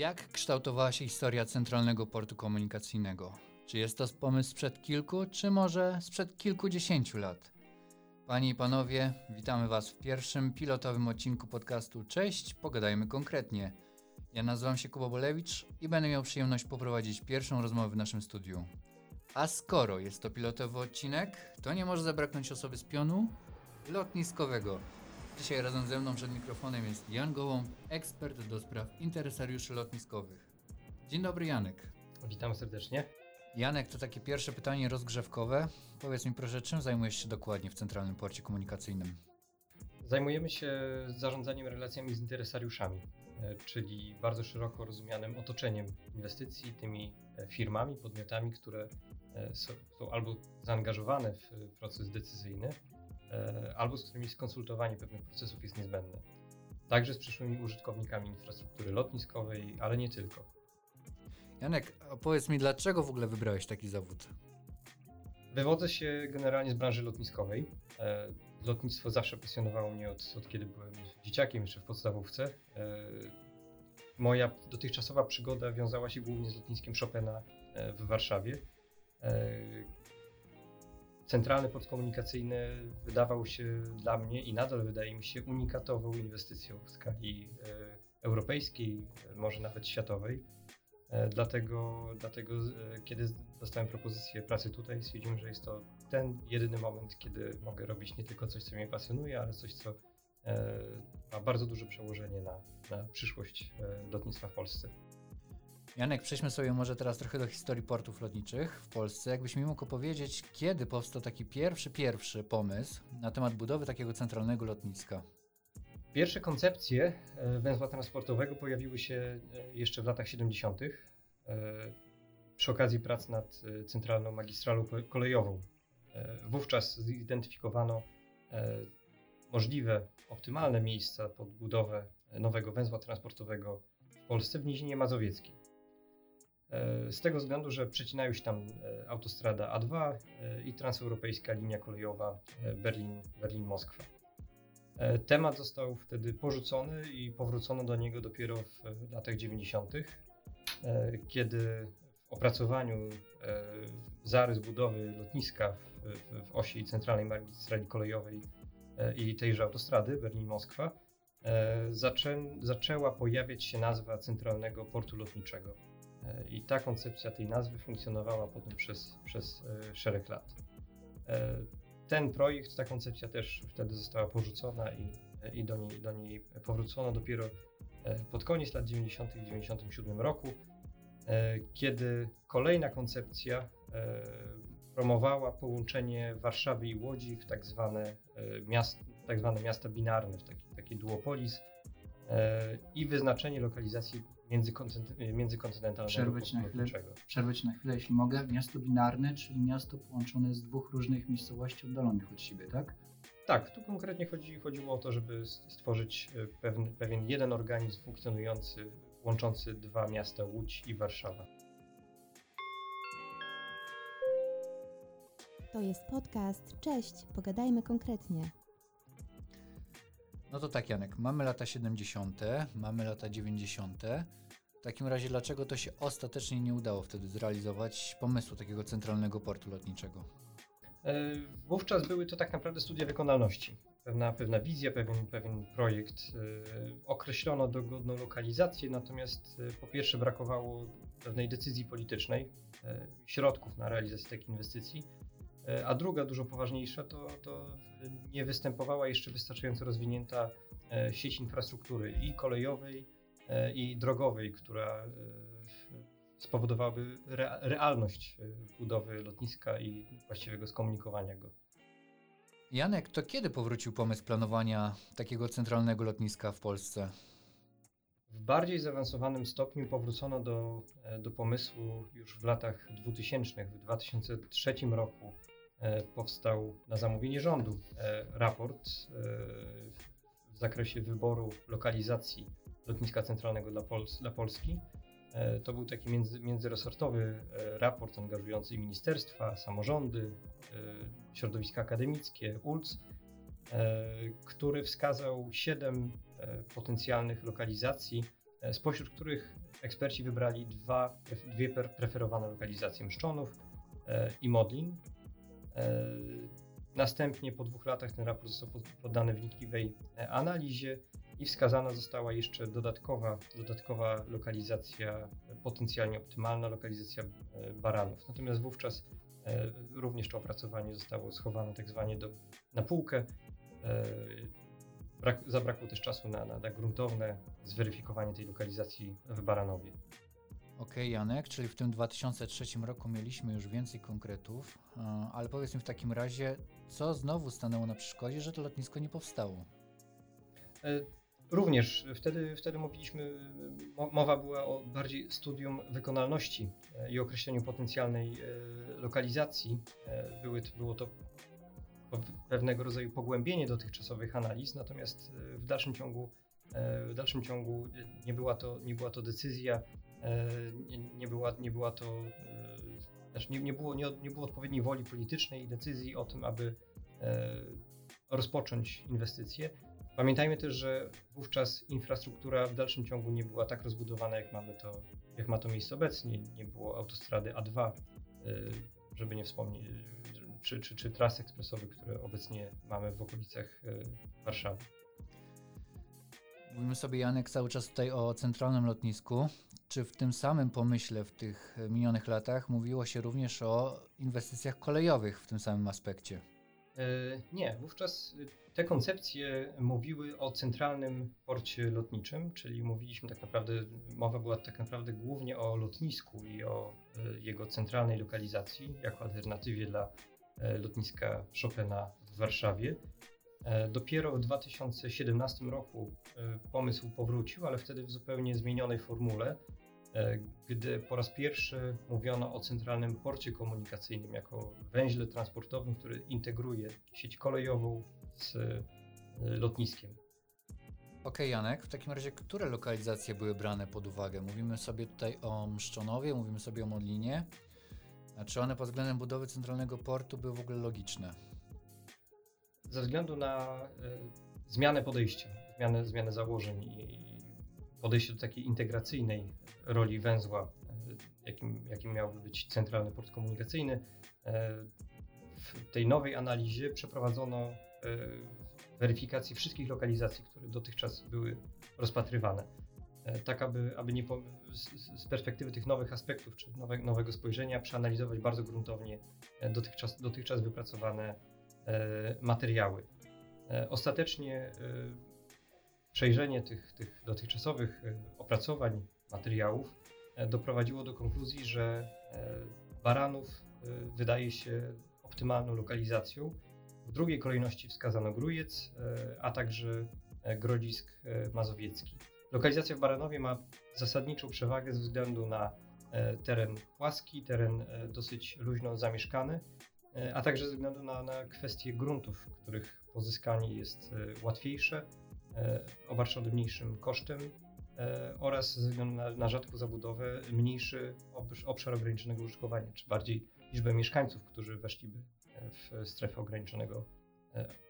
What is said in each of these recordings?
Jak kształtowała się historia Centralnego Portu Komunikacyjnego? Czy jest to pomysł sprzed kilku, czy może sprzed kilkudziesięciu lat? Panie i panowie, witamy Was w pierwszym pilotowym odcinku podcastu Cześć, pogadajmy konkretnie. Ja nazywam się Kuba Bolewicz i będę miał przyjemność poprowadzić pierwszą rozmowę w naszym studiu. A skoro jest to pilotowy odcinek, to nie może zabraknąć osoby z pionu lotniskowego. Dzisiaj razem ze mną przed mikrofonem jest Jan Gołąb, ekspert do spraw interesariuszy lotniskowych. Dzień dobry Janek. Witam serdecznie. Janek, to takie pierwsze pytanie rozgrzewkowe. Powiedz mi proszę, czym zajmujesz się dokładnie w Centralnym Porcie Komunikacyjnym? Zajmujemy się zarządzaniem relacjami z interesariuszami, e, czyli bardzo szeroko rozumianym otoczeniem inwestycji, tymi e, firmami, podmiotami, które e, są, są albo zaangażowane w proces decyzyjny, albo z którymi skonsultowanie pewnych procesów jest niezbędne. Także z przyszłymi użytkownikami infrastruktury lotniskowej, ale nie tylko. Janek, powiedz mi, dlaczego w ogóle wybrałeś taki zawód? Wywodzę się generalnie z branży lotniskowej. E, lotnictwo zawsze pasjonowało mnie od, od kiedy byłem dzieciakiem, jeszcze w podstawówce. E, moja dotychczasowa przygoda wiązała się głównie z lotniskiem Chopina e, w Warszawie. Centralny port komunikacyjny wydawał się dla mnie i nadal wydaje mi się unikatową inwestycją w skali europejskiej, może nawet światowej. E, dlatego, dlatego e, kiedy dostałem propozycję pracy tutaj, stwierdziłem, że jest to ten jedyny moment, kiedy mogę robić nie tylko coś, co mnie pasjonuje, ale coś, co e, ma bardzo duże przełożenie na, na przyszłość lotnictwa w Polsce. Janek, przejdźmy sobie może teraz trochę do historii portów lotniczych w Polsce. Jakbyś mi mógł opowiedzieć, kiedy powstał taki pierwszy, pierwszy pomysł na temat budowy takiego centralnego lotniska? Pierwsze koncepcje e, węzła transportowego pojawiły się e, jeszcze w latach 70. E, przy okazji prac nad centralną magistralą kolejową. Wówczas zidentyfikowano możliwe, optymalne miejsca pod budowę nowego węzła transportowego w Polsce w Nizinie Mazowieckiej. Z tego względu, że przecinają się tam autostrada A2 i transeuropejska linia kolejowa Berlin-Moskwa. berlin E, temat został wtedy porzucony i powrócono do niego dopiero w latach 90., e, kiedy w opracowaniu e, zarys budowy lotniska w, osi centralnej magistrali kolejowej i tejże autostrady Berlin-Moskwa zaczę, zaczęła pojawiać się nazwa Centralnego Portu Lotniczego. I ta koncepcja tej nazwy funkcjonowała potem przez, przez szereg lat ten projekt, ta koncepcja też wtedy została porzucona i, i do, niej, do niej powrócono dopiero e, pod koniec lat 90. w 1997 roku, e, kiedy kolejna koncepcja e, promowała połączenie Warszawy i Łodzi w tak zwane, miast, tak zwane miasta binarne, w taki, taki duopolis i wyznaczenie lokalizacji międzykontynentalnego przerwać na, chwilę, przerwać na chwilę, jeśli mogę. Miasto binarne, czyli miasto połączone z dwóch różnych miejscowości oddalonych od siebie, tak? Tak, tu konkretnie chodzi, chodziło o to, żeby stworzyć e, pewien, pewien jeden organizm funkcjonujący, łączący dwa miasta Łódź i Warszawa. To jest podcast. Cześć, pogadajmy konkretnie. No to tak, Janek, mamy lata 70., mamy lata 90. W takim razie, dlaczego to się ostatecznie nie udało wtedy zrealizować pomysłu takiego centralnego portu lotniczego? E, wówczas były to tak naprawdę studia wykonalności. Pewna, pewna wizja, pewien, pewien projekt. E, określono dogodną lokalizację, natomiast e, po pierwsze brakowało pewnej decyzji politycznej, środków na realizację takiej inwestycji, a druga, dużo poważniejsza, to, to nie występowała jeszcze wystarczająco rozwinięta sieć infrastruktury i kolejowej, E, i drogowej, która e, spowodowałaby realność e, budowy lotniska i właściwego skomunikowania go. Janek, to kiedy powrócił pomysł planowania takiego centralnego lotniska w Polsce? W bardziej zaawansowanym stopniu powrócono do, do pomysłu już w latach 2000. W 2003 roku powstał na zamówienie rządu raport w zakresie wyboru lokalizacji lotniska centralnego dla, Pols dla Polski. E, to był taki między, międzyresortowy e, raport angażujący ministerstwa, samorządy, e, środowiska akademickie, ULC, który wskazał siedem potencjalnych lokalizacji spośród których eksperci wybrali dwa, dwie preferowane lokalizacje Mszczonów i Modlin. Następnie po dwóch latach ten raport został poddany wnikliwej analizie i wskazana została jeszcze dodatkowa, dodatkowa lokalizacja, potencjalnie optymalna lokalizacja baranów. Natomiast wówczas E, również to opracowanie zostało schowane tak zwanie do, na półkę. E, brak, zabrakło też czasu na, na, na gruntowne zweryfikowanie tej lokalizacji w Baranowie. Okay, Janek, czyli w tym 2003 roku mieliśmy już więcej konkretów, e, ale powiedz mi w takim razie, co znowu stanęło na przeszkodzie, że to lotnisko nie powstało? Również wtedy, wtedy mówiliśmy, mowa była o bardziej studium wykonalności e, i określeniu potencjalnej e, lokalizacji. E, były, było to pewnego rodzaju pogłębienie dotychczasowych analiz, natomiast w dalszym ciągu, w dalszym ciągu nie, była to, nie była to decyzja, nie, była, nie była to, znaczy nie, nie, było, nie, nie było odpowiedniej woli politycznej i decyzji o tym, aby rozpocząć inwestycje. Pamiętajmy też, że wówczas infrastruktura w dalszym ciągu nie była tak rozbudowana, jak, mamy to, jak ma to miejsce obecnie. Nie było autostrady A2, y, żeby nie wspomnieć, czy, czy, czy tras ekspresowych, które obecnie mamy w okolicach Warszawy. Mówimy sobie, Janek, cały czas tutaj o centralnym lotnisku. Czy w tym samym pomyśle w tych minionych latach mówiło się również o inwestycjach kolejowych w tym samym aspekcie? E, nie, wówczas te koncepcje mówiły o centralnym porcie lotniczym, czyli mówiliśmy tak naprawdę, mowa była tak naprawdę głównie o lotnisku i o e, jego centralnej lokalizacji jako alternatywie dla e, lotniska Chopina w Warszawie. Dopiero w 2017 roku pomysł powrócił, ale wtedy w zupełnie zmienionej formule, E, gdy po raz pierwszy mówiono o centralnym porcie komunikacyjnym jako węźle transportowym, który integruje sieć kolejową z e, lotniskiem. Okej, okay, Janek, w takim razie, które lokalizacje były brane pod uwagę? Mówimy sobie tutaj o Mszczonowie, mówimy sobie o Modlinie. A czy one pod względem budowy centralnego portu były w ogóle logiczne? Ze względu na y, zmianę podejścia, zmianę, zmianę założeń i podejście do takiej integracyjnej roli węzła, e, jakim, jakim miałby być centralny port komunikacyjny. E, w tej nowej analizie przeprowadzono e, weryfikację wszystkich lokalizacji, które dotychczas były rozpatrywane. Tak, aby, aby nie po, z, z, perspektywy tych nowych aspektów, czy nowe, nowego spojrzenia, przeanalizować bardzo gruntownie dotychczas, dotychczas wypracowane materiały. Ostatecznie przejrzenie tych, tych dotychczasowych e, opracowań, materiałów e, doprowadziło do konkluzji, że e, Baranów wydaje się optymalną lokalizacją. W drugiej kolejności wskazano Grujec, a także Grodzisk Mazowiecki. Lokalizacja w Baranowie ma zasadniczą przewagę ze względu na teren płaski, teren dosyć luźno zamieszkany, a także ze względu na, na kwestie gruntów, których pozyskanie jest łatwiejsze obarczony mniejszym kosztem e, oraz ze względu na, na rzadką zabudowę mniejszy obszar ograniczonego użytkowania, czy bardziej liczbę mieszkańców, którzy weszliby e, w strefę ograniczonego,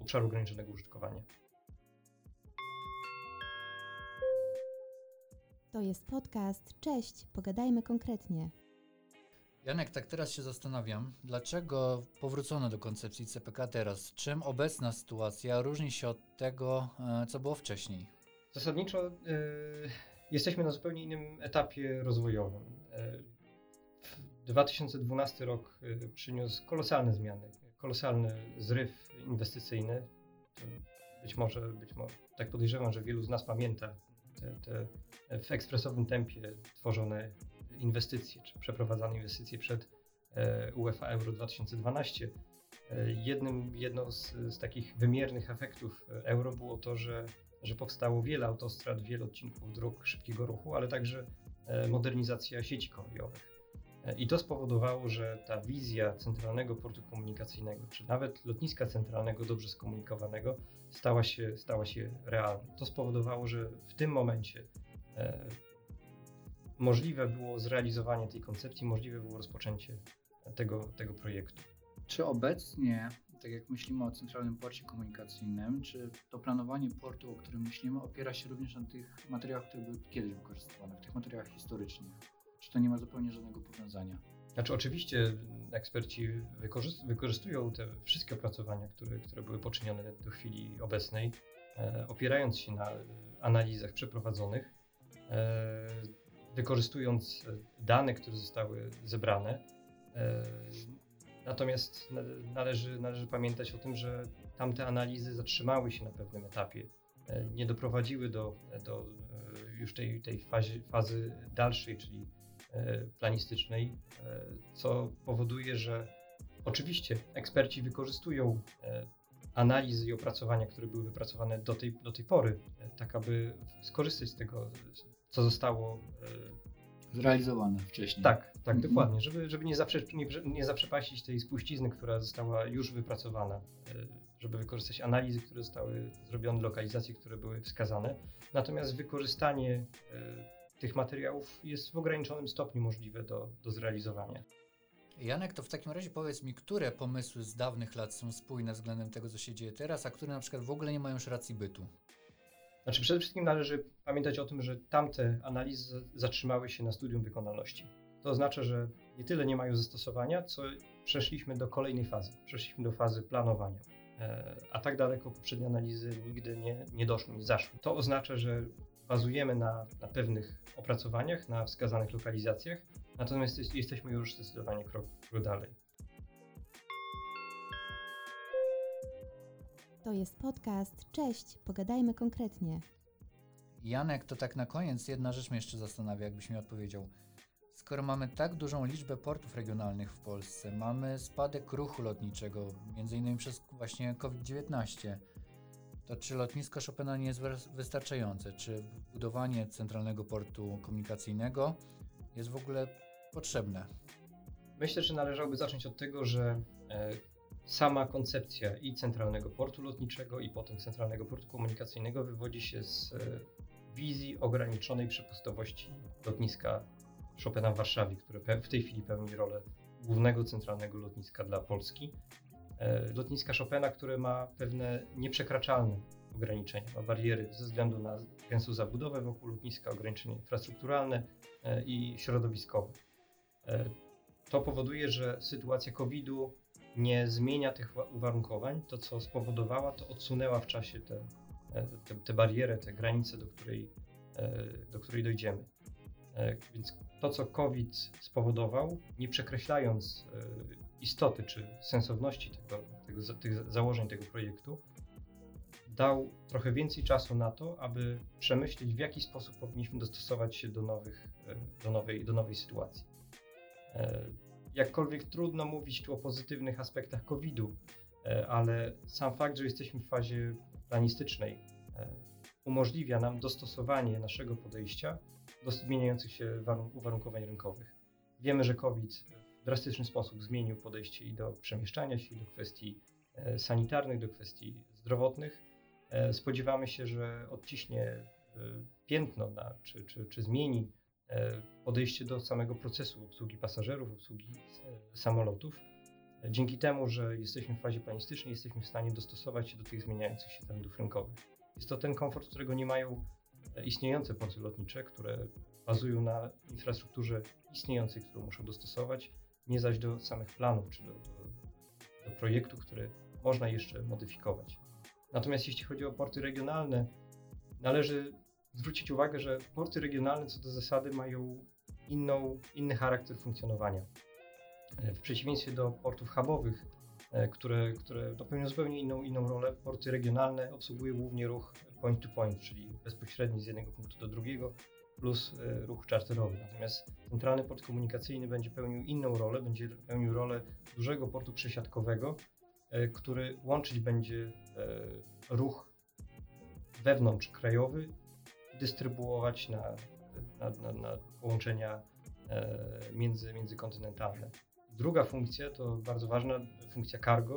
obszaru ograniczonego użytkowania. To jest podcast. Cześć, pogadajmy konkretnie. Janek, tak teraz się zastanawiam, dlaczego powrócono do koncepcji CPK teraz? Czym obecna sytuacja różni się od tego, e, co było wcześniej? Zasadniczo y, jesteśmy na zupełnie innym etapie rozwojowym. Y, 2012 rok przyniósł kolosalne zmiany, kolosalny zryw inwestycyjny. Być może, być może, tak podejrzewam, że wielu z nas pamięta te, te w ekspresowym tempie tworzone inwestycje, czy przeprowadzane inwestycje przed e, UEFA Euro 2012. E, jednym, jedną z, z takich wymiernych efektów euro było to, że, że powstało wiele autostrad, wiele odcinków dróg szybkiego ruchu, ale także e, modernizacja sieci kolejowych. I to spowodowało, że ta wizja centralnego portu komunikacyjnego, czy nawet lotniska centralnego dobrze skomunikowanego, stała się, stała się realna. To spowodowało, że w tym momencie możliwe było zrealizowanie tej koncepcji, możliwe było rozpoczęcie tego, tego projektu. Czy obecnie tak jak myślimy o centralnym porcie komunikacyjnym, czy to planowanie portu, o którym myślimy, opiera się również na tych materiałach, które były kiedyś wykorzystywane, w tych materiałach historycznych? Czy to nie ma zupełnie żadnego powiązania? Znaczy, oczywiście eksperci wykorzystują te wszystkie opracowania, które, które były poczynione do chwili obecnej, e, opierając się na analizach przeprowadzonych, e, wykorzystując dane, które zostały zebrane. E, natomiast należy, należy pamiętać o tym, że tamte analizy zatrzymały się na pewnym etapie, e, nie doprowadziły do, do e, już tej, tej fazy dalszej, czyli planistycznej, co powoduje, że oczywiście eksperci wykorzystują analizy i opracowania, które były wypracowane do tej, do tej pory, tak aby skorzystać z tego, co zostało zrealizowane wcześniej. Tak, tak, mhm. dokładnie, żeby, żeby nie, zaprze, nie, nie zaprzepaścić tej spuścizny, która została już wypracowana, e, żeby wykorzystać analizy, które zostały zrobione, lokalizacje, które były wskazane. Natomiast wykorzystanie e, tych materiałów jest w ograniczonym stopniu możliwe do, do zrealizowania. Janek, to w takim razie powiedz mi, które pomysły z dawnych lat są spójne względem tego, co się dzieje teraz, a które na przykład w ogóle nie mają już racji bytu? Znaczy przede wszystkim należy pamiętać o tym, że tamte analizy zatrzymały się na studium wykonalności. To oznacza, że nie tyle nie mają zastosowania, co przeszliśmy do kolejnej fazy. Przeszliśmy do fazy planowania. E, a tak daleko poprzednie analizy nigdy nie, nie doszły, nie zaszły. To oznacza, że bazujemy na, na pewnych opracowaniach, na wskazanych lokalizacjach, natomiast jest, jesteśmy już zdecydowanie krok, krok dalej. To jest podcast. Cześć, pogadajmy konkretnie. Janek, to tak na koniec jedna rzecz mnie jeszcze zastanawia, jakbyś mi odpowiedział. Skoro mamy tak dużą liczbę portów regionalnych w Polsce, mamy spadek ruchu lotniczego, między innymi przez właśnie COVID-19, to czy lotnisko Chopina nie jest wystarczające? Czy budowanie centralnego portu komunikacyjnego jest w ogóle potrzebne? Myślę, że należałoby zacząć od tego, że e, sama koncepcja i centralnego portu lotniczego, i potem centralnego portu komunikacyjnego wywodzi się z e, wizji ograniczonej przepustowości lotniska Chopina w Warszawie, które w tej chwili pełni rolę głównego centralnego lotniska dla Polski. E, lotniska Chopina, które ma pewne nieprzekraczalne ograniczenia, ma bariery ze względu na gęstą zabudowę wokół lotniska, ograniczenia infrastrukturalne e, i środowiskowe. To powoduje, że sytuacja COVID-u nie zmienia tych uwarunkowań, to co spowodowała, to odsunęła w czasie te, e, te, te bariery, te granice, do której, e, do której dojdziemy. E, więc to, co COVID spowodował, nie przekreślając istoty czy sensowności tego, tego, tych założeń tego projektu, dał trochę więcej czasu na to, aby przemyśleć, w jaki sposób powinniśmy dostosować się do, nowych, do, nowej, do nowej sytuacji jakkolwiek trudno mówić tu o pozytywnych aspektach COVID-u, e, ale sam fakt, że jesteśmy w fazie planistycznej, e, umożliwia nam dostosowanie naszego podejścia do zmieniających się uwarunkowań rynkowych. Wiemy, że COVID w drastyczny sposób zmienił podejście i do przemieszczania się, i do kwestii e, sanitarnych, do kwestii zdrowotnych. Spodziewamy się, że odciśnie piętno na, czy, czy, czy zmieni podejście do samego procesu obsługi pasażerów, obsługi e, samolotów. Dzięki temu, że jesteśmy w fazie planistycznej, jesteśmy w stanie dostosować się do tych zmieniających się trendów rynkowych. Jest to ten komfort, którego nie mają e, istniejące porty lotnicze, które bazują na infrastrukturze istniejącej, którą muszą dostosować, nie zaś do samych planów czy do, do projektu, który można jeszcze modyfikować. Natomiast jeśli chodzi o porty regionalne, należy zwrócić uwagę, że porty regionalne co do zasady mają inną, inny charakter funkcjonowania. E, w przeciwieństwie do portów hubowych, e, które, które pełnią zupełnie inną, inną rolę, porty regionalne obsługują głównie ruch point to point, czyli bezpośredni z jednego punktu do drugiego, plus e, ruch czarterowy. Natomiast centralny port komunikacyjny będzie pełnił inną rolę, będzie pełnił rolę dużego portu przesiadkowego, który łączyć będzie ruch wewnątrzkrajowy dystrybuować na, na, na, na połączenia e, między, międzykontynentalne. Druga funkcja to bardzo ważna funkcja cargo,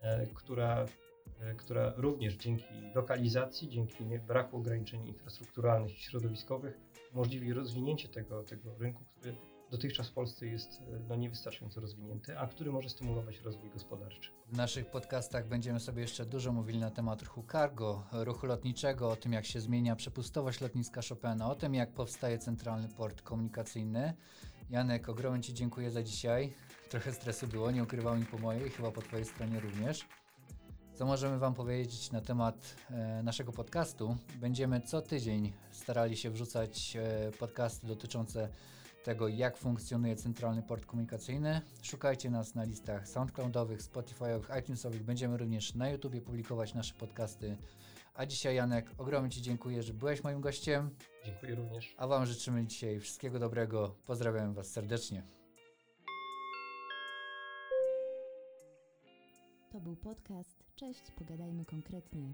e, która, e, która również dzięki lokalizacji, dzięki braku ograniczeń infrastrukturalnych i środowiskowych umożliwi rozwinięcie tego, tego rynku, który dotychczas w Polsce jest e, no, niewystarczająco rozwinięty, a który może stymulować rozwój gospodarczy. W naszych podcastach będziemy sobie jeszcze dużo mówili na temat ruchu cargo, ruchu lotniczego, o tym jak się zmienia przepustowość lotniska Chopina, o tym jak powstaje centralny port komunikacyjny. Janek, ogromnie Ci dziękuję za dzisiaj. Trochę stresu było, nie ukrywam i po mojej, chyba po Twojej stronie również. Co możemy Wam powiedzieć na temat e, naszego podcastu? Będziemy co tydzień starali się wrzucać e, podcasty dotyczące tego, jak funkcjonuje centralny port komunikacyjny. Szukajcie nas na listach SoundCloudowych, Spotify'owych, iTunesowych. Będziemy również na YouTubie publikować nasze podcasty. A dzisiaj, Janek, ogromnie Ci dziękuję, że byłeś moim gościem. Dziękuję również. A Wam życzymy dzisiaj wszystkiego dobrego. Pozdrawiam Was serdecznie. To był podcast. Cześć, pogadajmy konkretnie.